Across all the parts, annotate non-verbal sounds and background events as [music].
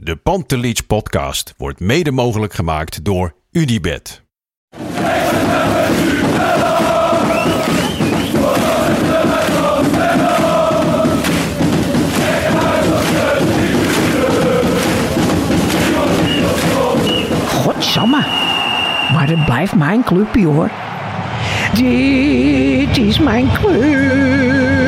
De Pantelich podcast wordt mede mogelijk gemaakt door Unibed. Godsamme. Maar het blijft mijn clubje hoor. Dit is mijn club.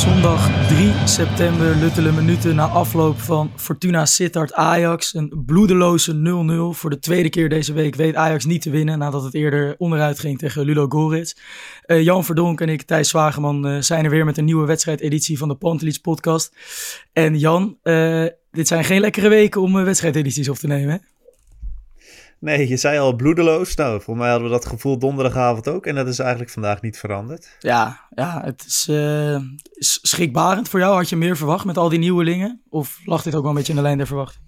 Zondag 3 september, luttele minuten na afloop van Fortuna Sittard Ajax. Een bloedeloze 0-0. Voor de tweede keer deze week weet Ajax niet te winnen nadat het eerder onderuit ging tegen Ludo Goritz. Eh, Jan Verdonk en ik, Thijs Zwageman, eh, zijn er weer met een nieuwe wedstrijdeditie van de Pantelich podcast. En Jan, eh, dit zijn geen lekkere weken om wedstrijdedities op te nemen hè? Nee, je zei al bloedeloos. Nou, voor mij hadden we dat gevoel donderdagavond ook. En dat is eigenlijk vandaag niet veranderd. Ja, ja het is, eh, schrikbarend voor jou. Had je meer verwacht met al die nieuwelingen? Of lag dit ook wel een beetje in de lijn der verwachting?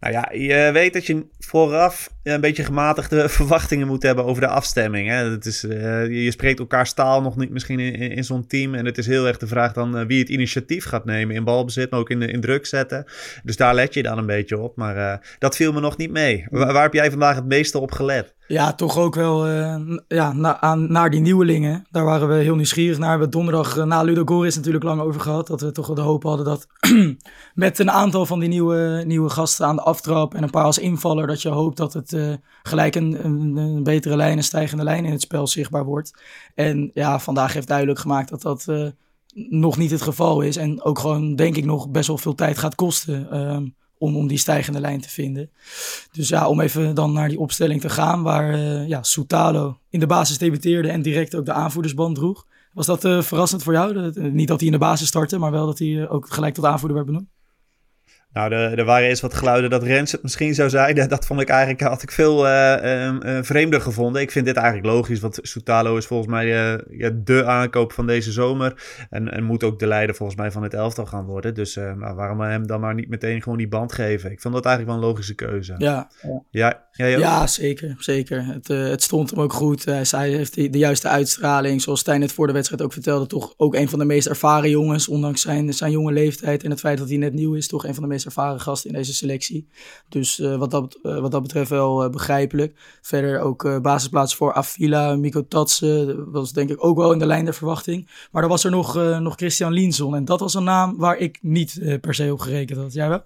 Nou ja, je weet dat je vooraf een beetje gematigde [laughs] verwachtingen moet hebben over de afstemming. Hè? Is, eh, je spreekt elkaar taal nog niet misschien in, in, zo'n team. En het is heel erg de vraag dan eh, wie het initiatief gaat nemen in balbezit, maar ook in, in druk zetten. Dus daar let je dan een beetje op. Maar eh, dat viel me nog niet mee. Waar, heb jij vandaag het meeste op gelet? Ja, toch ook wel ja, aan, naar die nieuwelingen. Daar waren we heel nieuwsgierig naar. We hebben donderdag na Ludo Goris natuurlijk lang over gehad. Dat we toch wel de hoop hadden dat [clears throat] met een aantal van die nieuwe, nieuwe gasten aan de aftrap en een paar als invaller, dat je hoopt dat het gelijk een, een, betere lijn, een stijgende lijn in het spel zichtbaar wordt. En ja, vandaag heeft duidelijk gemaakt dat dat eh, nog niet het geval is. En ook gewoon, denk ik, nog best wel veel tijd gaat kosten. ehm, om, om die stijgende lijn te vinden. Dus ja, om even dan naar die opstelling te gaan, waar eh ja, Soutalo in de basis debuteerde en direct ook de aanvoerdersband droeg. Was dat eh, verrassend voor jou? Dat, eh, niet dat hij in de basis startte, maar wel dat hij eh, ook gelijk tot aanvoerder werd benoemd? Nou, er, er waren eens wat geluiden dat Rens het misschien zou zijn. [laughs] Dat, vond ik eigenlijk, had ik veel eh, ehm, eh, vreemder gevonden. Ik vind dit eigenlijk logisch, want Soutalo is volgens mij eh, ja, de aankoop van deze zomer. En, en moet ook de leider volgens mij van het elftal gaan worden. Dus nou, waarom hem dan maar niet meteen gewoon die band geven? Ik vond dat eigenlijk wel een logische keuze. Ja, Ja? Ja zeker. zeker. Het, eh, het stond hem ook goed. Zei, hij heeft de, de juiste uitstraling. Zoals Stijn het voor de wedstrijd ook vertelde. Toch ook een van de meest ervaren jongens. Ondanks zijn, zijn jonge leeftijd en het feit dat hij net nieuw is. Toch een van de meest ervaren gasten in deze selectie. Dus eh, wat, dat, eh, wat dat betreft wel begrijpelijk. Verder ook basisplaats voor Avila, Miko Tatsen. Dat was denk ik ook wel in de lijn der verwachting. Maar dan was er nog, nog Christian Lienson. En dat was een naam waar ik niet per se op gerekend had. Jij wel?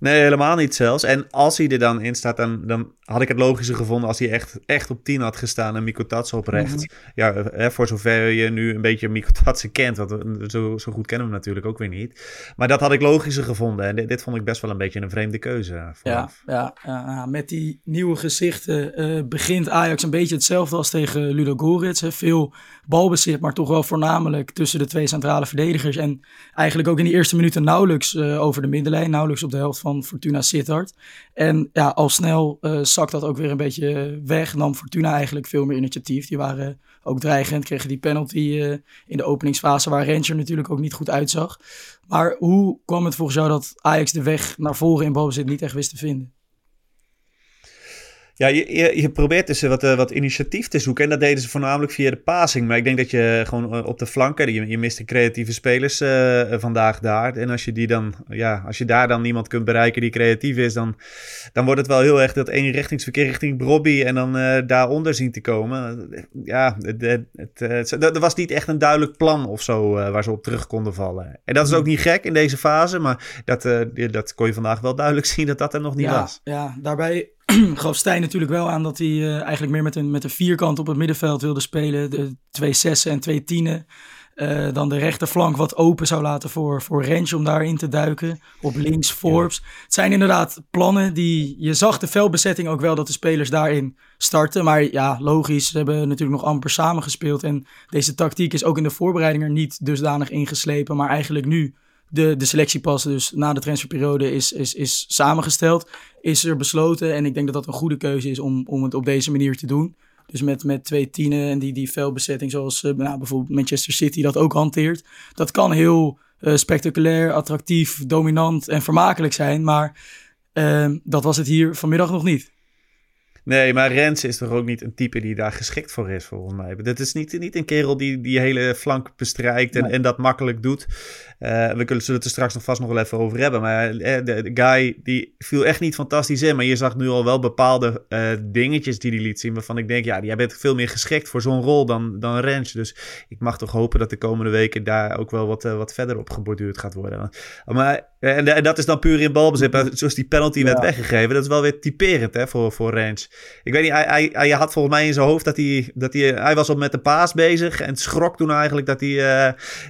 Nee, helemaal niet zelfs. En als hij er dan in staat, dan, dan had ik het logischer gevonden als hij echt, echt op 10 had gestaan en Miko Tatsen op rechts. Ja, hè, voor zover je nu een beetje Miko Tatsen kent, want we- zo, zo goed kennen we hem natuurlijk ook weer niet. Maar dat had ik logischer gevonden. En dit, dit vond ik best wel een beetje een vreemde keuze Ja, vooraf. ja, ja, met die nieuwe gezichten eh, begint Ajax een beetje hetzelfde als tegen Ludo Goretz. Hè. Veel balbezit, maar toch wel voornamelijk tussen de twee centrale verdedigers. En eigenlijk ook in die eerste minuten nauwelijks eh, over de middenlijn, nauwelijks op de helft van Fortuna Sittard. En ja, al snel eh zakt dat ook weer een beetje weg. Nam Fortuna eigenlijk veel meer initiatief. Die waren ook dreigend, kregen die penalty eh, in de openingsfase waar Ranger natuurlijk ook niet goed uitzag. Maar hoe kwam het volgens jou dat Ajax de weg naar voren in balbezit niet echt wist te vinden? Ja, je, je, je probeert dus wat, wat initiatief te zoeken. En dat deden ze voornamelijk via de passing. Maar ik denk dat je gewoon op de flanken. Je, je mist de creatieve spelers vandaag daar. En als je die dan. Ja, als je daar dan niemand kunt bereiken die creatief is. Dan, dan wordt het wel heel erg dat eenrichtingsverkeer richting Brobby. En dan daaronder zien te komen. Ja, het, het, het, er was niet echt een duidelijk plan of zo. waar ze op terug konden vallen. En dat is ook niet gek in deze fase. Maar dat, dat kon je vandaag wel duidelijk [laughs] zien dat dat er nog niet was. Ja, daarbij [clears throat] gaf Stijn natuurlijk wel aan dat hij uh, eigenlijk meer met een, met een vierkant op het middenveld wilde spelen. De twee zessen en twee tienen. Uh, dan de rechterflank wat open zou laten voor, voor Rens om daarin te duiken. Op links Forbes. Het zijn inderdaad plannen die... Je zag de veldbezetting ook wel dat de spelers daarin starten. Maar ja, logisch. Ze hebben natuurlijk nog amper samengespeeld. En deze tactiek is ook in de voorbereiding er niet dusdanig ingeslepen. Maar eigenlijk nu de, de selectie pas dus na de transferperiode is, is, is samengesteld, is er besloten. En ik denk dat dat een goede keuze is om, om het op deze manier te doen. Dus met, met twee tienen en die, die zoals uh, nou, bijvoorbeeld Manchester City dat ook hanteert. Dat kan heel uh, spectaculair, attractief, dominant en vermakelijk zijn. Maar uh, dat was het hier vanmiddag nog niet. Nee, maar Rens is toch ook niet een type die daar geschikt voor is, volgens mij. Dat is niet, niet een kerel die die hele flank bestrijkt en, en dat makkelijk doet. Uh, we kunnen, zullen het er straks nog vast nog wel even over hebben. Maar uh, de, de, guy die viel echt niet fantastisch in. Maar je zag nu al wel bepaalde uh, dingetjes die hij liet zien. Waarvan ik denk, ja, jij bent veel meer geschikt voor zo'n rol dan, dan Rens. Dus ik mag toch hopen dat de komende weken daar ook wel wat, wat verder op geborduurd gaat worden. Maar, en, en, dat is dan puur in balbezit. Maar zoals die penalty ja. werd weggegeven, dat is wel weer typerend hè, voor, voor Rens. Ik weet niet, hij, hij, hij, had volgens mij in zijn hoofd dat hij, dat hij, hij was al met de paas bezig. En schrok toen eigenlijk dat die,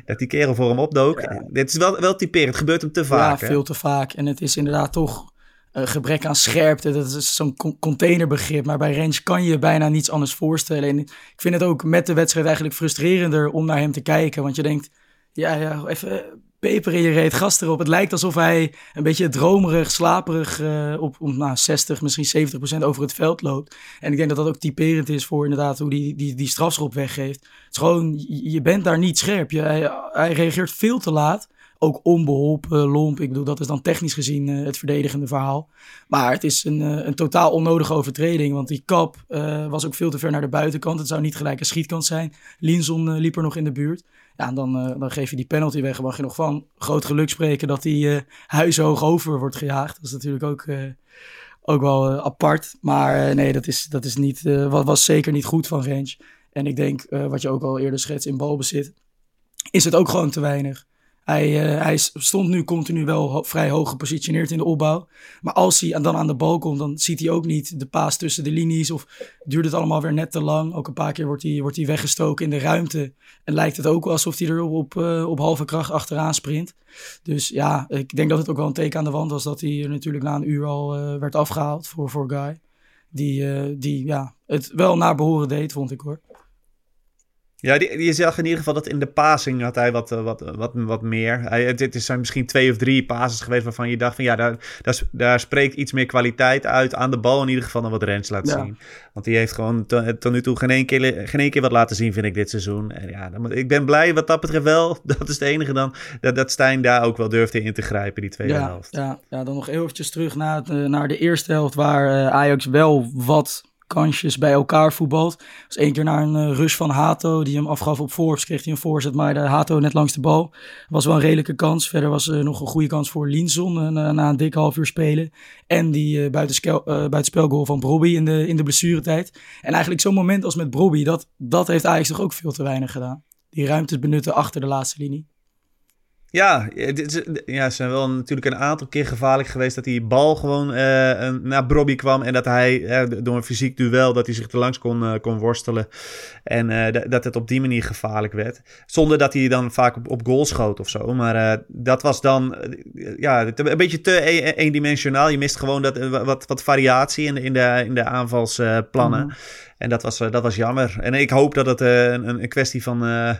dat die kerel voor hem opdook. Ja. Dit is wel, wel typerend. Het gebeurt hem te vaak. Ja, veel te vaak. En het is inderdaad toch een gebrek aan scherpte. Dat is zo'n containerbegrip. Maar bij Range kan je bijna niets anders voorstellen. En ik vind het ook met de wedstrijd eigenlijk frustrerender om naar hem te kijken. Want je denkt, ja, ja even peper in je reet, gas erop. Het lijkt alsof hij een beetje dromerig, slaperig uh, op, op nou, 60, misschien 70 procent over het veld loopt. En ik denk dat dat ook typerend is voor inderdaad hoe die, die, die strafschop weggeeft. Het is gewoon, je bent daar niet scherp. Je, hij, reageert veel te laat. Ook onbeholpen, lomp. Ik bedoel, dat is dan technisch gezien uh, het verdedigende verhaal. Maar het is een, uh, een totaal onnodige overtreding. Want die kap was ook veel te ver naar de buitenkant. Het zou niet gelijk een schietkant zijn. Linson liep er nog in de buurt. Ja, dan, dan geef je die penalty weg. En mag je nog van groot geluk spreken dat die huishoog over wordt gejaagd. Dat is natuurlijk ook, ook wel apart. Maar nee, dat, is, dat is niet, was, was zeker niet goed van Range. En ik denk, wat je ook al eerder schetst in balbezit, is het ook gewoon te weinig. Hij, uh, hij stond nu continu wel vrij hoog gepositioneerd in de opbouw. Maar als hij dan aan de bal komt, dan ziet hij ook niet de paas tussen de linies. Of duurt het allemaal weer net te lang. Ook een paar keer wordt hij, wordt hij weggestoken in de ruimte. En lijkt het ook wel alsof hij er op, op, op halve kracht achteraan sprint. Dus ja, ik denk dat het ook wel een teken aan de wand was dat hij natuurlijk na een uur al uh, werd afgehaald voor, voor Guy. Die, die ja, het wel naar behoren deed, vond ik hoor. Ja, die, je zag in ieder geval dat in de passing had hij wat, wat, wat, wat meer. Hij, dit zijn misschien twee of drie passes geweest waarvan je dacht van ja, daar, daar, daar spreekt iets meer kwaliteit uit aan de bal in ieder geval dan wat Rens laat ja. zien. Want die heeft gewoon tot, nu toe geen één, keer, geen één keer wat laten zien, vind ik, dit seizoen. En ja, ik ben blij wat dat betreft wel. [laughs] Dat is het enige dan, dat, dat Stijn daar ook wel durfde in te grijpen, die tweede ja, helft. Ja, ja, dan nog eventjes terug naar, het, naar de eerste helft waar Ajax wel wat kansjes bij elkaar voetbalt. Dus één keer naar een uh, rush van Hato, die hem afgaf op Forbes, kreeg hij een voorzet, maar de Hato net langs de bal. Was wel een redelijke kans. Verder was er uh, nog een goede kans voor Linson uh, na een dik half uur spelen. En die buitenspelgoal van Brobby in de, in de blessuretijd. En eigenlijk zo'n moment als met Brobby, dat, dat heeft Ajax toch ook veel te weinig gedaan. Die ruimtes benutten achter de laatste linie. Ja, ja, ze zijn wel natuurlijk een aantal keer gevaarlijk geweest dat die bal gewoon uh, naar Brobby kwam. En dat hij door een fysiek duel, dat hij zich er langs kon, kon worstelen. En dat het op die manier gevaarlijk werd. Zonder dat hij dan vaak op, op goal schoot of zo. Maar dat was dan ja, een beetje te e-, eendimensionaal. Je mist gewoon dat, wat, wat variatie in, in, de, in de aanvalsplannen. Mm. En dat was, dat was jammer. En ik hoop dat het een, een kwestie van, uh,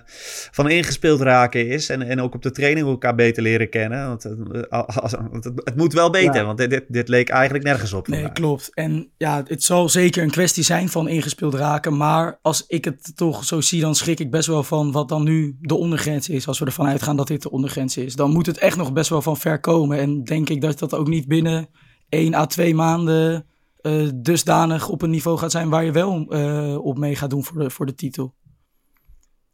van ingespeeld raken is. En, en ook op de training elkaar beter leren kennen. Want als, het, het, moet wel beter, ja. want dit, dit leek eigenlijk nergens op. Nee, klopt. En ja, het zal zeker een kwestie zijn van ingespeeld raken. Maar als ik het toch zo zie, dan schrik ik best wel van wat dan nu de ondergrens is. Als we ervan uitgaan dat dit de ondergrens is. Dan moet het echt nog best wel van ver komen. En denk ik dat dat ook niet binnen 1 à 2 maanden uh, dusdanig op een niveau gaat zijn waar je wel op mee gaat doen voor de, voor de titel.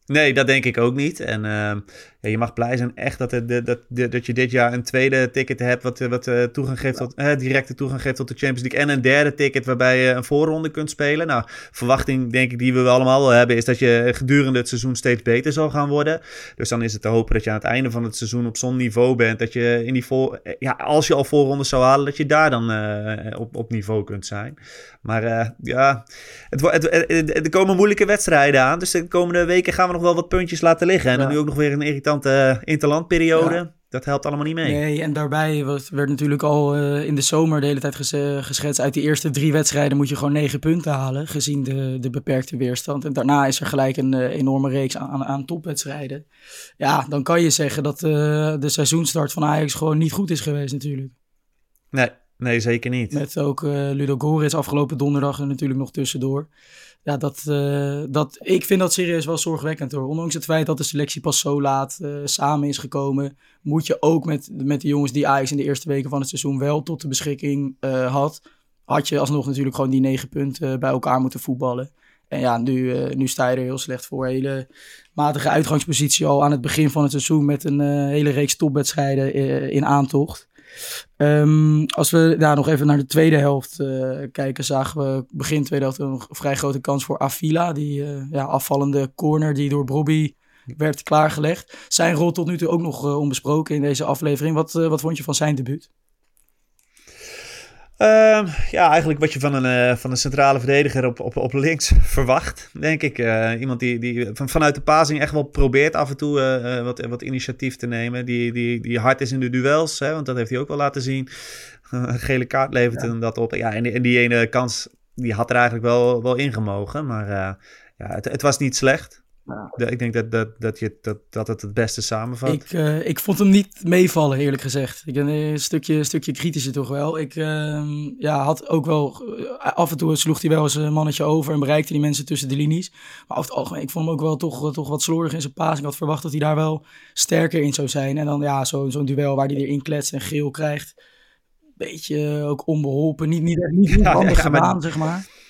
Nee, dat denk ik ook niet. En uh, ja, je mag blij zijn echt dat, dat, dat je dit jaar een tweede ticket hebt wat, wat uh, toegang geeft tot, uh, directe toegang geeft tot de Champions League. En een derde ticket waarbij je een voorronde kunt spelen. Nou, verwachting denk ik die we allemaal wel hebben is dat je gedurende het seizoen steeds beter zal gaan worden. Dus dan is het te hopen dat je aan het einde van het seizoen op zo'n niveau bent. Dat je in die voor, ja, als je al voorrondes zou halen, dat je daar dan uh, op, op niveau kunt zijn. Maar ja, het, het, het, er komen moeilijke wedstrijden aan. Dus de komende weken gaan we nog wel wat puntjes laten liggen. En dan nu ook nog weer een irritante interlandperiode. Dat helpt allemaal niet mee. Nee, en daarbij werd natuurlijk al uh, in de zomer de hele tijd geschetst. Uit de eerste drie wedstrijden moet je gewoon negen punten halen, gezien de, de beperkte weerstand. En daarna is er gelijk een uh, enorme reeks aan, aan topwedstrijden. Ja, dan kan je zeggen dat de seizoenstart van Ajax gewoon niet goed is geweest natuurlijk. Nee, nee zeker niet. Met ook Ludo Goris afgelopen donderdag er natuurlijk nog tussendoor ja, dat, uh, dat, ik vind dat serieus wel zorgwekkend hoor. Ondanks het feit dat de selectie pas zo laat uh, samen is gekomen, moet je ook met, met de jongens die Ajax in de eerste weken van het seizoen wel tot de beschikking uh, had, had je alsnog natuurlijk gewoon die negen punten bij elkaar moeten voetballen. En ja, nu, nu sta je er heel slecht voor. Hele matige uitgangspositie al aan het begin van het seizoen met een hele reeks topwedstrijden in aantocht. Um, als we daar nog even naar de tweede helft uh, kijken, zagen we begin tweede helft een vrij grote kans voor Avila. Die uh, ja, afvallende corner die door Bobby werd klaargelegd. Zijn rol tot nu toe ook nog uh, onbesproken in deze aflevering. Wat, wat vond je van zijn debuut? Uh, ja, eigenlijk wat je van een, uh, van een centrale verdediger op, op, op links [laughs] verwacht, denk ik. Uh, iemand die, die van, vanuit de pasing echt wel probeert af en toe uh, wat, wat initiatief te nemen. Die, die, die hard is in de duels, hè, want dat heeft hij ook wel laten zien. [laughs] een gele kaart levert ja. hem dat op. Ja, en die, en die ene kans, die had er eigenlijk wel, wel ingemogen. Maar ja, het, het was niet slecht. Ja. Ik denk dat, dat, dat, je, dat, dat het het beste samenvat. Ik, uh, ik vond hem niet meevallen, eerlijk gezegd. Ik ben een stukje, een stukje kritischer toch wel. Ik uh, ja, had ook wel... Af en toe sloeg hij wel eens een mannetje over... en bereikte die mensen tussen de linies. Maar over het algemeen, ik vond hem ook wel toch, toch wat slordig in zijn paas. Ik had verwacht dat hij daar wel sterker in zou zijn. En dan ja, zo'n zo duel waar hij erin kletst en geel krijgt. Beetje ook onbeholpen. Niet, niet, niet, niet [laughs] ja, handig gedaan, maar... zeg maar.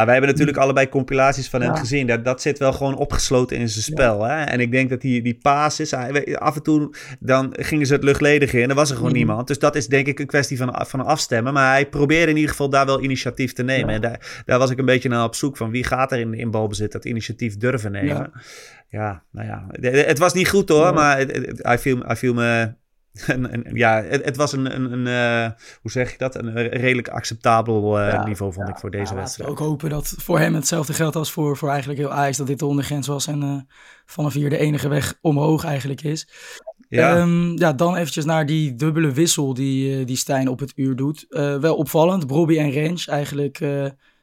Maar wij hebben natuurlijk allebei compilaties van hem gezien. Dat, dat zit wel gewoon opgesloten in zijn spel. Hè? En ik denk dat die, die paas is. Af en toe dan gingen ze het luchtledig in. En er was er gewoon mhm. niemand. Dus dat is denk ik een kwestie van, van afstemmen. Maar hij probeerde in ieder geval daar wel initiatief te nemen. En daar, daar was ik een beetje naar op zoek van wie gaat er in, in balbezit dat initiatief durven nemen. Ja, nou ja. Het, was niet goed hoor. Maar hij viel, hij viel me [laughs] ja, het, het, was een, een, een uh, hoe zeg je dat? Een redelijk acceptabel uh, ja, niveau, vond ja, ik, voor deze ja, wedstrijd. ook hopen dat voor hem hetzelfde geldt als voor, voor eigenlijk heel Ajax, dat dit de ondergrens was en uh, vanaf hier de enige weg omhoog eigenlijk is. Ja. Um, ja, dan eventjes naar die dubbele wissel die, die Stijn op het uur doet. wel opvallend, Bobby en Rens eigenlijk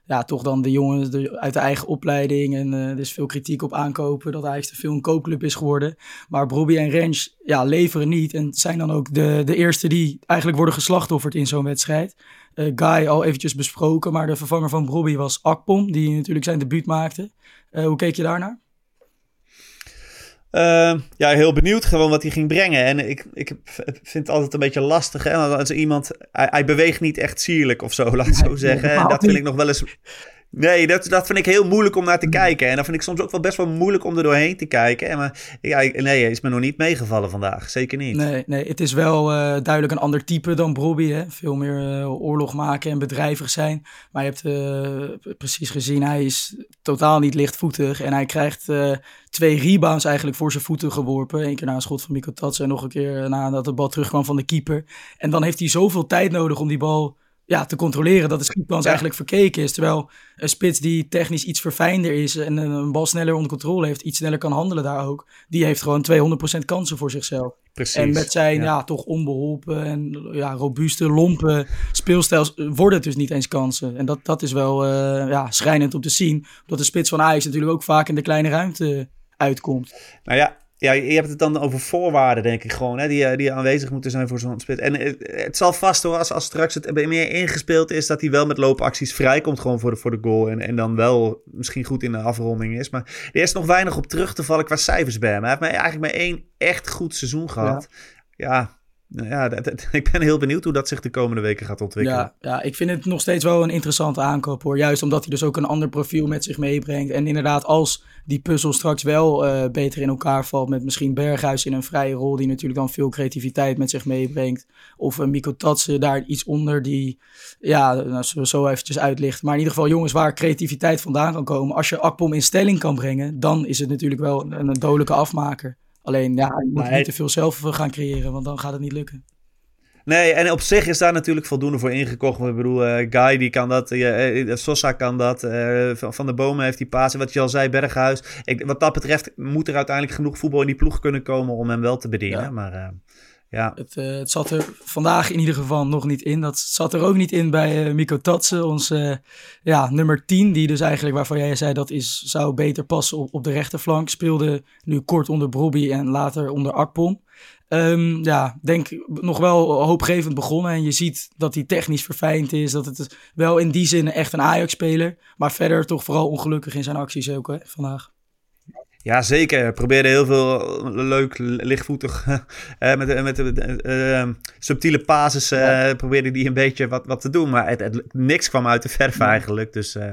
ja, toch dan de jongens uit de eigen opleiding. En uh, er is veel kritiek op aankopen dat hij te veel een koopclub is geworden. Maar Bobby en Rens ja, leveren niet. En zijn dan ook de, de eerste die eigenlijk worden geslachtofferd in zo'n wedstrijd. Uh, Guy al eventjes besproken, maar de vervanger van Bobby was Akpom, die natuurlijk zijn debuut maakte. Uh, hoe keek je daarnaar? Uh, ja, heel benieuwd gewoon wat hij ging brengen. En ik, ik vind het altijd een beetje lastig. Hè? Als iemand, hij, hij beweegt niet echt sierlijk of zo, laat ik zo zeggen. En dat vind ik nog wel eens Nee, dat, dat vind ik heel moeilijk om naar te kijken. En dat vind ik soms ook wel best wel moeilijk om er doorheen te kijken. En maar ja, nee, is me nog niet meegevallen vandaag. Zeker niet. Nee, nee het is wel uh, duidelijk een ander type dan Bobby. Hè? Veel meer uh, oorlog maken en bedrijvig zijn. Maar je hebt uh, precies gezien, hij is totaal niet lichtvoetig. En hij krijgt twee rebounds eigenlijk voor zijn voeten geworpen. Eén keer na een schot van Tatsen en nog een keer nadat de bal terugkwam van de keeper. En dan heeft hij zoveel tijd nodig om die bal ja, te controleren dat de schietplans ja. eigenlijk verkeken is. Terwijl een spits die technisch iets verfijnder is en een bal sneller onder controle heeft, iets sneller kan handelen daar ook, die heeft gewoon 200% kansen voor zichzelf. Precies. En met zijn ja. toch onbeholpen en ja, robuuste, lompe speelstijl worden het dus niet eens kansen. En dat, dat is wel uh, ja, schrijnend om te zien. Omdat de spits van Ajax natuurlijk ook vaak in de kleine ruimte uitkomt. Nou ja, ja, je hebt het dan over voorwaarden, denk ik gewoon, hè, die, eh, die aanwezig moeten zijn voor zo'n spits. En het, het, zal vast hoor, als, als straks het meer ingespeeld is, dat hij wel met loopacties vrijkomt gewoon voor de, voor de goal. En, en dan wel misschien goed in de afronding is. Maar er is nog weinig op terug te vallen qua cijfers bij hem. Hij heeft eigenlijk maar één echt goed seizoen gehad. Ja, ja nou ja, [laughs] ik ben heel benieuwd hoe dat zich de komende weken gaat ontwikkelen. Ja, ja, ik vind het nog steeds wel een interessante aankoop hoor. Juist omdat hij dus ook een ander profiel met zich meebrengt. En inderdaad, als die puzzel straks wel uh, beter in elkaar valt met misschien Berghuis in een vrije rol, die natuurlijk dan veel creativiteit met zich meebrengt. Of een Tatsen daar iets onder die, ja, nou, we zo eventjes uitlichten. Maar in ieder geval jongens waar creativiteit vandaan kan komen. Als je Akpom in stelling kan brengen, dan is het natuurlijk wel een dodelijke afmaker. Alleen ja, je moet niet te veel zelf gaan creëren, want dan gaat het niet lukken. Nee, en op zich is daar natuurlijk voldoende voor ingekocht. Ik bedoel, uh, Guy die kan dat, uh, Sosa kan dat, uh, Van de Bomen heeft die paas. Wat je al zei, Berghuis. Ik, wat dat betreft moet er uiteindelijk genoeg voetbal in die ploeg kunnen komen om hem wel te bedienen. Maar ja. Het, het, zat er vandaag in ieder geval nog niet in. Dat zat er ook niet in bij Miko Tatsen, onze ja, nummer 10. Die dus eigenlijk, waarvan jij zei dat is, zou beter passen op, op de rechterflank. Speelde nu kort onder Brobby en later onder Akpom. Um, ja, denk nog wel hoopgevend begonnen. En je ziet dat hij technisch verfijnd is. Dat het wel in die zin echt een Ajax-speler. Maar verder toch vooral ongelukkig in zijn acties ook vandaag. Ja, zeker. Probeerde heel veel leuk, lichtvoetig, [laughs] met, met uh, subtiele basis uh, probeerde die een beetje wat, wat te doen. Maar het, het, niks kwam uit de verf eigenlijk. Dus uh,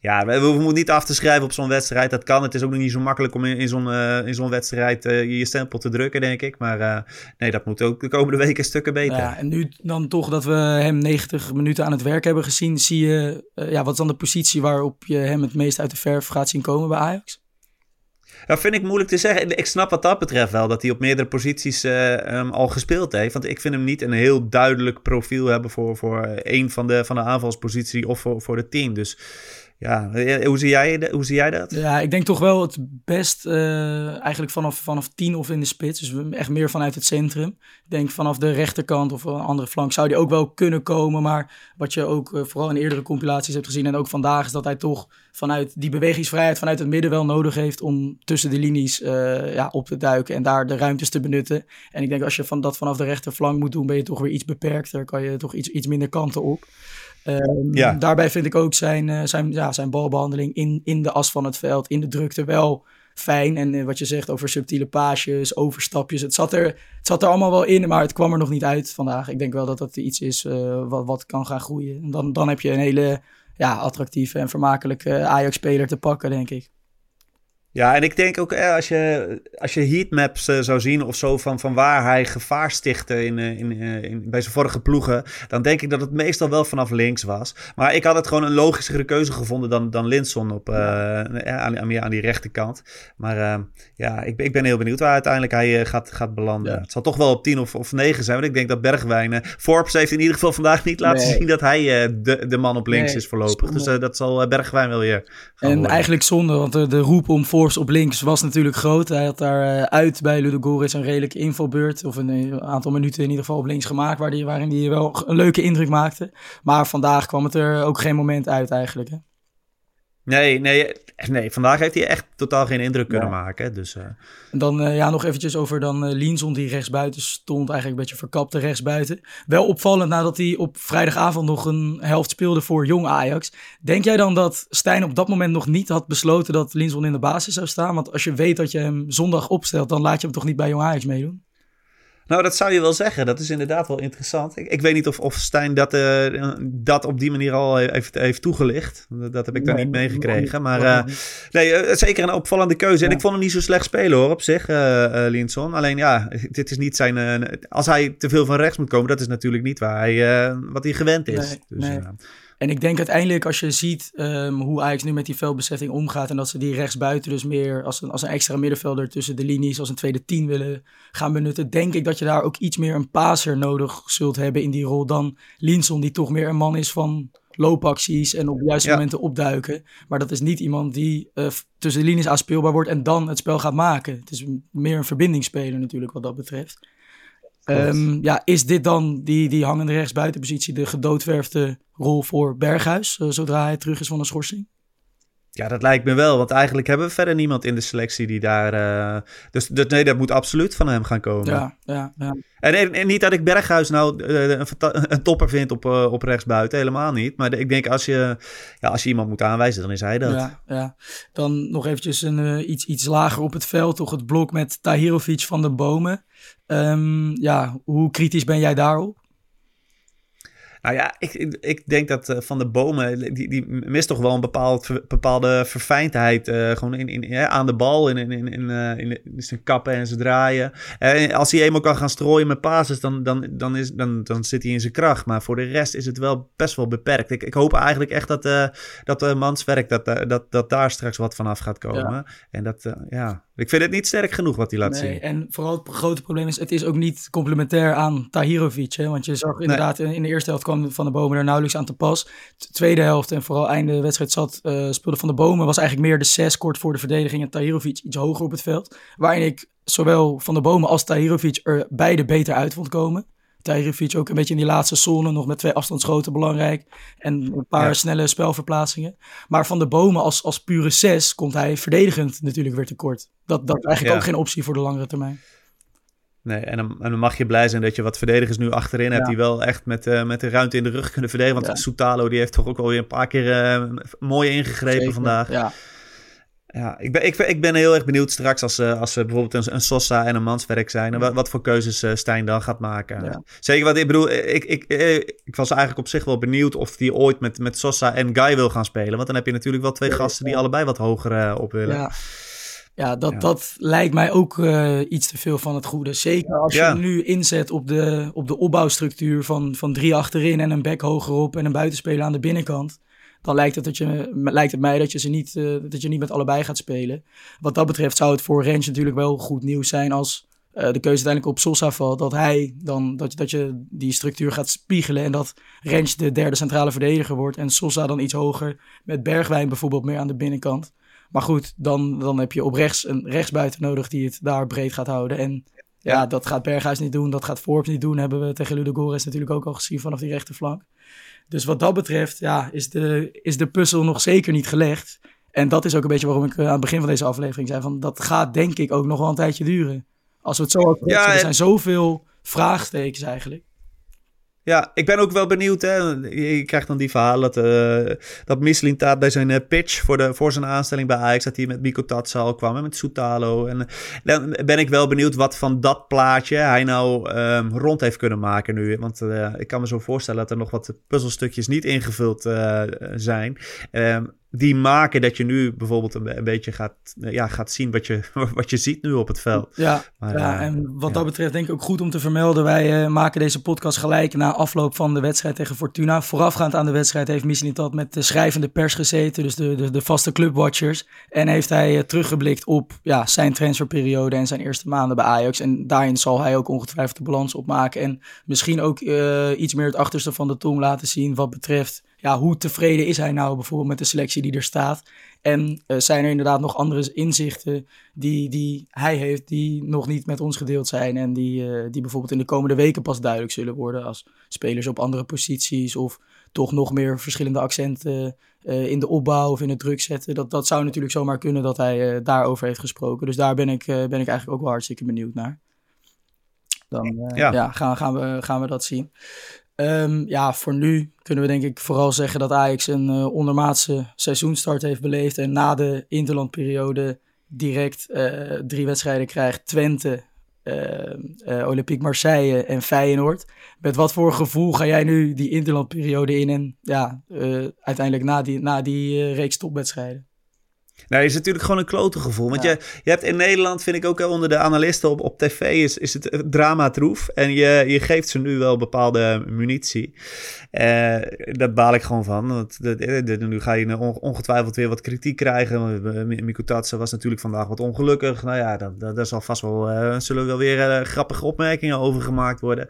ja, we, we moeten niet af te schrijven op zo'n wedstrijd. Dat kan. Het is ook nog niet zo makkelijk om in, in zo'n in zo'n wedstrijd je, je stempel te drukken, denk ik. Maar nee, dat moet ook de komende [laughs] weken stukken beter. Ja, en nu dan toch dat we hem 90 minuten aan het werk hebben gezien, zie je, ja, wat is dan de positie waarop je hem het meest uit de verf gaat zien komen bij Ajax? Dat vind ik moeilijk te zeggen. Ik snap wat dat betreft wel dat hij op meerdere posities uh, al gespeeld heeft. Want ik vind hem niet een heel duidelijk profiel hebben voor, voor een van de, van de aanvalspositie of voor, voor het team. Dus ja, eh, hoe zie, jij, hoe zie jij dat? Ja, ik denk toch wel het best uh, eigenlijk vanaf, vanaf tien of in de spits. Dus echt meer vanuit het centrum. Ik denk vanaf de rechterkant of een andere flank zou die ook wel kunnen komen. Maar wat je ook uh, vooral in eerdere compilaties hebt gezien en ook vandaag... is dat hij toch vanuit die bewegingsvrijheid vanuit het midden wel nodig heeft... om tussen de linies ja, op te duiken en daar de ruimtes te benutten. En ik denk als je van, dat vanaf de rechterflank moet doen... ben je toch weer iets beperkter. Kan je toch iets, iets minder kanten op. Um, ja. Daarbij vind ik ook zijn, uh, zijn, ja, zijn balbehandeling in, in de as van het veld, in de drukte wel fijn. En uh, wat je zegt over subtiele paasjes, overstapjes. Het zat, er, het zat er allemaal wel in, maar het kwam er nog niet uit vandaag. Ik denk wel dat dat iets is uh, wat, wat kan gaan groeien. En dan, dan heb je een hele ja, attractieve en vermakelijke Ajax-speler te pakken, denk ik. Ja, en ik denk ook eh, als je, als je heatmaps uh, zou zien of zo van, van waar hij gevaar stichtte in, uh, in, in, bij zijn vorige ploegen, dan denk ik dat het meestal wel vanaf links was. Maar ik had het gewoon een logischere keuze gevonden dan, dan Linson op, aan, aan, aan, die rechterkant. Maar ja, ik, ik ben heel benieuwd waar uiteindelijk hij gaat, gaat belanden. Het zal toch wel op 10 of, of 9 zijn, want ik denk dat Bergwijn... Forbes heeft in ieder geval vandaag niet laten zien dat hij de, de man op links is voorlopig. Dus dat zal Bergwijn wel weer En worden. eigenlijk zonde, want de, de roep om voor op links was natuurlijk groot. Hij had daar uh, uit bij Ludogorets een redelijke invalbeurt. Of een, aantal minuten in ieder geval op links gemaakt. Waarin hij wel een leuke indruk maakte. Maar vandaag kwam het er ook geen moment uit eigenlijk. Hè? Nee, nee, nee, vandaag heeft hij echt totaal geen indruk kunnen maken. Dus, uh... En dan uh, ja, nog eventjes over dan uh, Linson die rechtsbuiten stond. Eigenlijk een beetje verkapte rechtsbuiten. Wel opvallend nadat hij op vrijdagavond nog een helft speelde voor Jong Ajax. Denk jij dan dat Stijn op dat moment nog niet had besloten dat Linson in de basis zou staan? Want als je weet dat je hem zondag opstelt, dan laat je hem toch niet bij Jong Ajax meedoen? Nou, dat zou je wel zeggen. Dat is inderdaad wel interessant. Ik, ik weet niet of, of Stijn dat, uh, dat op die manier al heeft, heeft toegelicht. Dat heb ik daar niet meegekregen. Maar uh, nee, uh, zeker een opvallende keuze. En ik vond hem niet zo slecht spelen hoor, op zich, Linson. Alleen ja, dit is niet zijn... als hij te veel van rechts moet komen, dat is natuurlijk niet waar hij, wat hij gewend is. Nee, dus, nee. En ik denk uiteindelijk als je ziet um, hoe Ajax nu met die veldbezetting omgaat en dat ze die rechtsbuiten dus meer als een, als een extra middenvelder tussen de linies, als een tweede tien willen gaan benutten, denk ik dat je daar ook iets meer een paser nodig zult hebben in die rol dan Linson, die toch meer een man is van loopacties en op de juiste momenten opduiken. Maar dat is niet iemand die uh, tussen de linies aanspeelbaar wordt en dan het spel gaat maken. Het is meer een verbindingsspeler natuurlijk wat dat betreft. Um, ja, is dit dan die, die hangende rechtsbuitenpositie de gedoodverfde rol voor Berghuis, uh, zodra hij terug is van een schorsing? Ja, dat lijkt me wel. Want eigenlijk hebben we verder niemand in de selectie die daar. Uh, dus, dus nee, dat moet absoluut van hem gaan komen. Ja, ja, ja. En, en, niet dat ik Berghuis nou uh, een, een, topper vind op, uh, op rechtsbuiten. Helemaal niet. Maar de, ik denk als je, ja, als je iemand moet aanwijzen, dan is hij dat. Ja, ja. Dan nog eventjes een, iets, iets lager op het veld. Toch het blok met Tahirovic van de Bomen. Um, ja, hoe kritisch ben jij daarop? Nou ja, ik, ik, denk dat uh, Van de Bomen, die, die mist toch wel een bepaald, bepaalde verfijndheid. Uh, gewoon in, in, aan de bal, in, in, in, in, uh, in, zijn kappen en zijn draaien. als hij eenmaal kan gaan strooien met passes, dan, dan, dan, is, dan, dan zit hij in zijn kracht. Maar voor de rest is het wel best wel beperkt. Ik, ik hoop eigenlijk echt dat, dat uh, Manswerk, dat, dat, dat daar straks wat vanaf gaat komen. Ja. En dat, ja, ik vind het niet sterk genoeg wat hij laat nee, zien. En vooral het grote probleem is, het is ook niet complementair aan Tahirovic. Hè? Want je zag inderdaad, in de eerste helft kwam Van de Bomen er nauwelijks aan te pas. De tweede helft en vooral einde wedstrijd zat, uh, speelde Van de Bomen, was eigenlijk meer de zes kort voor de verdediging. En Tahirovic iets hoger op het veld. Waarin ik zowel Van de Bomen als Tahirovic er beide beter uit vond komen. Tahirovic ook een beetje in die laatste zone, nog met twee afstandsschoten belangrijk. En een paar snelle spelverplaatsingen. Maar van de bomen als, als pure zes komt hij verdedigend natuurlijk weer tekort. Dat, dat is eigenlijk ook geen optie voor de langere termijn. Nee, en dan, en dan, mag je blij zijn dat je wat verdedigers nu achterin hebt die wel echt met, uh, met de ruimte in de rug kunnen verdedigen. Want ja. Soutalo die heeft toch ook alweer een paar keer uh, mooi ingegrepen Zeker. vandaag. Ja. Ja, ik ben, ik, ik ben heel erg benieuwd straks als, uh, als we bijvoorbeeld een, een Sosa en een Manswerk zijn. Wat, wat voor keuzes uh, Stijn dan gaat maken. Ja. Zeker wat ik bedoel, ik, ik, ik, ik, was eigenlijk op zich wel benieuwd of hij ooit met, met Sosa en Guy wil gaan spelen. Want dan heb je natuurlijk wel twee gasten die allebei wat hoger uh, op willen. Ja. Ja, dat, dat lijkt mij ook iets te veel van het goede. Zeker als je nu inzet op de, op de opbouwstructuur van, van drie achterin en een back hogerop en een buitenspeler aan de binnenkant dan lijkt het, dat je, lijkt het mij dat je, ze niet, uh, dat je niet met allebei gaat spelen. Wat dat betreft zou het voor Rens natuurlijk wel goed nieuws zijn als uh, de keuze uiteindelijk op Sosa valt. Dat hij dan, dat, dat je die structuur gaat spiegelen en dat Rens de derde centrale verdediger wordt en Sosa dan iets hoger met Bergwijn bijvoorbeeld meer aan de binnenkant. Maar goed, dan, dan heb je op rechts een rechtsbuiten nodig die het daar breed gaat houden. En ja, dat gaat Berghuis niet doen, dat gaat Forbes niet doen. Hebben we tegen Ludogorets natuurlijk ook al gezien vanaf die rechterflank. Dus wat dat betreft ja, is, de, is de puzzel nog zeker niet gelegd. En dat is ook een beetje waarom ik eh, aan het begin van deze aflevering zei: van dat gaat denk ik ook nog wel een tijdje duren. Als we het zo ja, er zijn zoveel vraagtekens eigenlijk. Ja, ik ben ook wel benieuwd. Hè. Je krijgt dan die verhalen dat, uh, dat bij zijn uh, pitch voor, de, voor zijn aanstelling bij Ajax... dat hij met Miko Tatsal kwam en met Soutalo. En dan ben ik wel benieuwd wat van dat plaatje hij nou um, rond heeft kunnen maken nu. Want ik kan me zo voorstellen dat er nog wat puzzelstukjes niet ingevuld zijn. Um, die maken dat je nu bijvoorbeeld een, een, beetje gaat, ja, gaat zien wat je, [laughs] wat je ziet nu op het veld. Ja, maar, ja uh, en wat dat betreft denk ik ook goed om te vermelden. Wij uh, maken deze podcast gelijk na afloop van de wedstrijd tegen Fortuna. Voorafgaand aan de wedstrijd heeft Mislintat met de schrijvende pers gezeten, dus de, de, de vaste clubwatchers. En heeft hij uh, teruggeblikt op ja, zijn transferperiode en zijn eerste maanden bij Ajax. En daarin zal hij ook ongetwijfeld de balans opmaken. En misschien ook iets meer het achterste van de tong laten zien wat betreft ja, hoe tevreden is hij nou bijvoorbeeld met de selectie die er staat? En uh, zijn er inderdaad nog andere inzichten die, die hij heeft, die nog niet met ons gedeeld zijn en die, uh, die bijvoorbeeld in de komende weken pas duidelijk zullen worden als spelers op andere posities of toch nog meer verschillende accenten uh, in de opbouw of in het druk zetten. Dat, dat zou natuurlijk zomaar kunnen dat hij daarover heeft gesproken. Dus daar ben ik, ben ik eigenlijk ook wel hartstikke benieuwd naar. Dan ja. ja. gaan, gaan, we, gaan we dat zien. Um, ja, voor nu kunnen we denk ik vooral zeggen dat Ajax een uh, ondermaatse seizoenstart heeft beleefd. En na de interlandperiode direct uh, drie wedstrijden krijgt. Twente, uh, Olympique Marseille en Feyenoord. Met wat voor gevoel ga jij nu die interlandperiode in en ja, uiteindelijk na die, na die reeks topwedstrijden? Nou, is natuurlijk gewoon een klote gevoel. Want je, je hebt in Nederland, vind ik ook onder de analisten op, op tv, is, is het drama troef. En je, je geeft ze nu wel bepaalde munitie. Uh, dat baal ik gewoon van. Want nu ga je ongetwijfeld weer wat kritiek krijgen. Miku Tatsen was natuurlijk vandaag wat ongelukkig. Nou ja, daar zal vast wel, uh, zullen wel weer uh, grappige opmerkingen over gemaakt worden.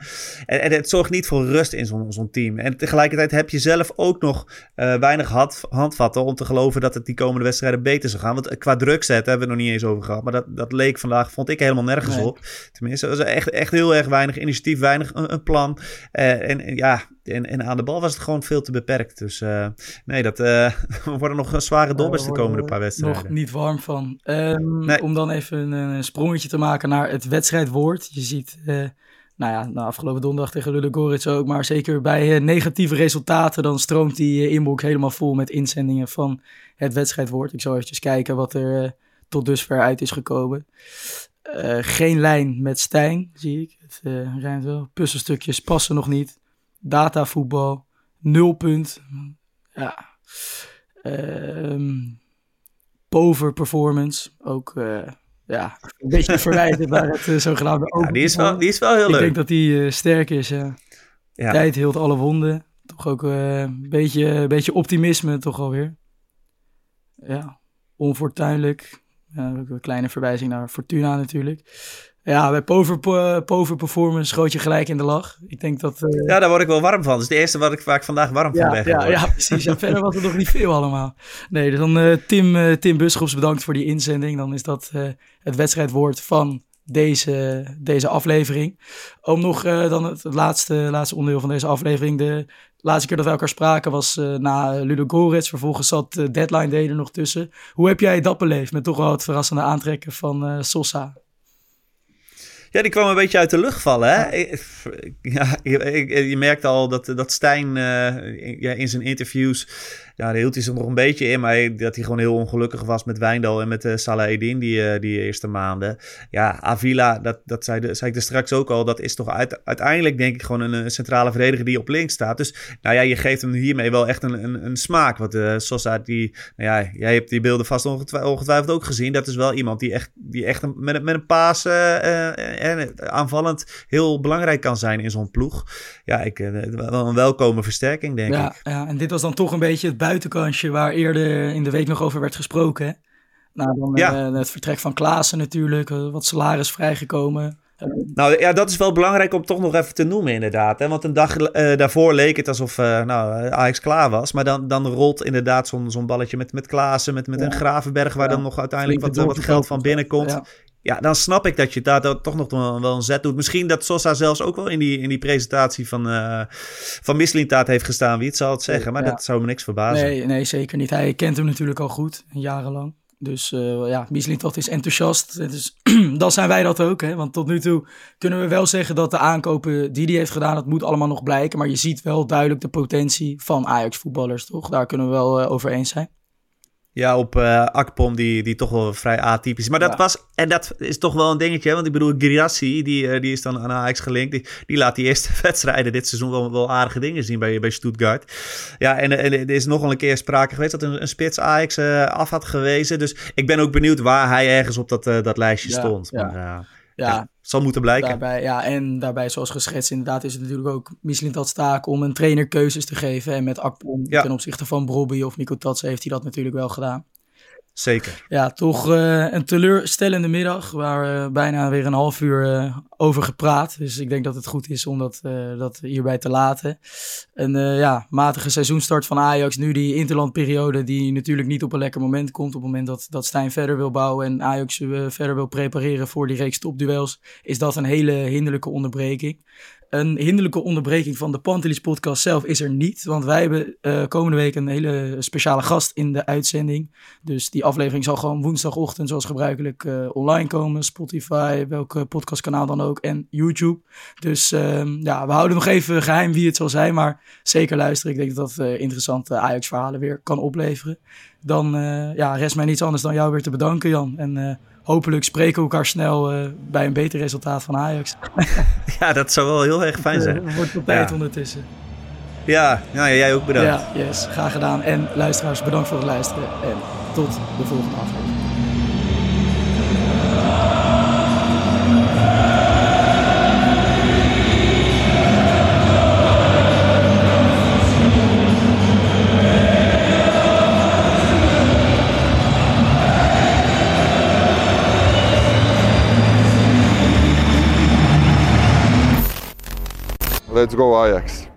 En, en het zorgt niet voor rust in zo'n zo'n team. En tegelijkertijd heb je zelf ook nog weinig hand, handvatten om te geloven dat het die komende wedstrijden beter beter zou gaan. Want qua druk zetten hebben we het nog niet eens over gehad. Maar dat, dat leek vandaag, vond ik helemaal nergens Nee. op. Tenminste, was echt, echt heel erg weinig initiatief, weinig een, een plan. Eh, en, en ja, en, en aan de bal was het gewoon veel te beperkt. Dus eh, nee, dat eh, [laughs] worden nog zware dobbers de komende paar we wedstrijden. Nog niet warm van. Ehm, Nee. Om dan even een, een sprongetje te maken naar het wedstrijdwoord. Je ziet, eh, nou ja, nou, afgelopen donderdag tegen Ludogorets ook. Maar zeker bij eh, negatieve resultaten, dan stroomt die eh, inbox helemaal vol met inzendingen van het wedstrijdwoord. Ik zal eventjes kijken wat er eh, tot dusver uit is gekomen. Geen lijn met Stijn, zie ik. Het eh, rijmt wel. Puzzelstukjes passen nog niet. Datavoetbal, nul punt. Ja. Pover performance, ook ja, een beetje verwijten naar het eh, zogenaamde Ja, die, is wel, die is wel heel Ik leuk. denk dat die eh, sterk is, ja. Ja. Tijd hield alle wonden. Toch ook eh, een beetje, een beetje optimisme toch alweer. Ja, onfortuinlijk. Ja, ook een kleine verwijzing naar Fortuna natuurlijk. Ja, bij Pover, po- Pover Performance schoot je gelijk in de lach. Ik denk dat... eh, Ja, daar word ik wel warm van. Dat is het eerste wat ik, waar ik vandaag warm van ben ja, ja, precies. En verder was het nog niet veel allemaal. Nee, dus dan eh, Tim, eh Tim Buschops bedankt voor die inzending. Dan is dat eh, het wedstrijdwoord van deze, deze aflevering. Om nog eh, dan het, laatste, laatste onderdeel van deze aflevering. De laatste keer dat we elkaar spraken was eh, na Ludo Gorets. Vervolgens zat eh, Deadline Day er nog tussen. Hoe heb jij dat beleefd met toch wel het verrassende aantrekken van eh, Sosa? Ja, die kwam een beetje uit de lucht vallen. Hè? Ik- Ja, je, je merkt al dat, dat Stijn eh, in- ja, in zijn interviews... Ja, daar hield hij zich nog een beetje in. Maar dat hij gewoon heel ongelukkig was met Wijndal en met uh, Salah Eddin die, eh, die eerste maanden. Ja, Avila, dat, dat zei, de, zei ik er straks ook al. Dat is toch uit, uiteindelijk denk ik gewoon een, centrale verdediger die op links staat. Dus nou ja, je geeft hem hiermee wel echt een, een, een smaak. Want eh Sosa, die, nou ja, jij hebt die beelden vast ongetwijfeld, ongetwijfeld ook gezien. Dat is wel iemand die echt, die echt een, met, een- met een paas aanvallend heel belangrijk kan zijn in zo'n ploeg. Ja, ik, wel een welkome versterking, denk ja, ik. ja, en dit was dan toch een beetje het buitenkansje waar eerder in de week nog over werd gesproken. Nou, dan Ja. eh, het vertrek van Klaassen natuurlijk, eh, wat salaris vrijgekomen. Nou ja, dat is wel belangrijk om toch nog even te noemen inderdaad. Hè? Want een dag eh, daarvoor leek het alsof nou, Ajax klaar was. Maar dan, dan rolt inderdaad zo'n zo'n balletje met, met Klaassen, met, met Ja. een Gravenberg... waar Ja. dan nog uiteindelijk wat, wat geld van binnenkomt. Ja. Dan snap ik dat je daar dan toch nog wel een zet doet. Misschien dat Sosa zelfs ook wel in die, in die presentatie van, eh van Mislintaat heeft gestaan. Wie het zal het zeggen, maar Ja. dat zou me niks verbazen. Nee, nee, zeker niet. Hij kent hem natuurlijk al goed, jarenlang. Dus eh ja, Mislintat is enthousiast. Dus [clears throat] dan zijn wij dat ook. Hè? Want tot nu toe kunnen we wel zeggen dat de aankopen die hij heeft gedaan, dat moet allemaal nog blijken. Maar je ziet wel duidelijk de potentie van Ajax-voetballers, toch? Daar kunnen we wel eh, over eens zijn. Ja, op eh Akpom, die, die toch wel vrij atypisch. Maar dat Ja. was, en dat is toch wel een dingetje. Want ik bedoel, Girassi, die, eh, die is dan aan Ajax gelinkt. Die, die laat die eerste [laughs] wedstrijden dit seizoen wel, wel aardige dingen zien bij, bij Stuttgart. Ja, en, en er is nog wel een keer sprake geweest dat een, een spits Ajax eh, af had gewezen. Dus ik ben ook benieuwd waar hij ergens op dat, dat lijstje Ja, stond. ja. Maar, Ja, ja, zal moeten blijken. Daarbij, ja, en daarbij, zoals geschetst, inderdaad, is het natuurlijk ook Mislintat's taak om een trainer keuzes te geven. En met Akpom Ja. ten opzichte van Brobby of Nico Tatsen heeft hij dat natuurlijk wel gedaan. Zeker. Ja, toch eh, een teleurstellende middag waar we bijna weer een half uur eh, over gepraat. Dus ik denk dat het goed is om dat, eh, dat hierbij te laten. Een eh, ja, matige seizoenstart van Ajax. Nu die interlandperiode die natuurlijk niet op een lekker moment komt. Op het moment dat, dat Stijn verder wil bouwen en Ajax eh, verder wil prepareren voor die reeks topduels. Is dat een hele hinderlijke onderbreking. Een hinderlijke onderbreking van de Pantelis podcast zelf is er niet. Want wij hebben eh, komende week een hele speciale gast in de uitzending. Dus die aflevering zal gewoon woensdagochtend zoals gebruikelijk eh, online komen. Spotify, welk podcastkanaal dan ook en YouTube. Dus ehm, ja, we houden nog even geheim wie het zal zijn. Maar zeker luisteren. Ik denk dat dat eh, interessante Ajax-verhalen weer kan opleveren. Dan eh, ja, rest mij niets anders dan jou weer te bedanken Jan. En eh, hopelijk spreken we elkaar snel eh, bij een beter resultaat van Ajax. [laughs] Ja, dat zou wel heel erg fijn zijn. Eh, wordt wel tijd Ja. ondertussen. Ja, nou, ja, jij ook bedankt. Ja, yes, graag gedaan. En luisteraars, bedankt voor het luisteren. En tot de volgende aflevering. Let's go Ajax.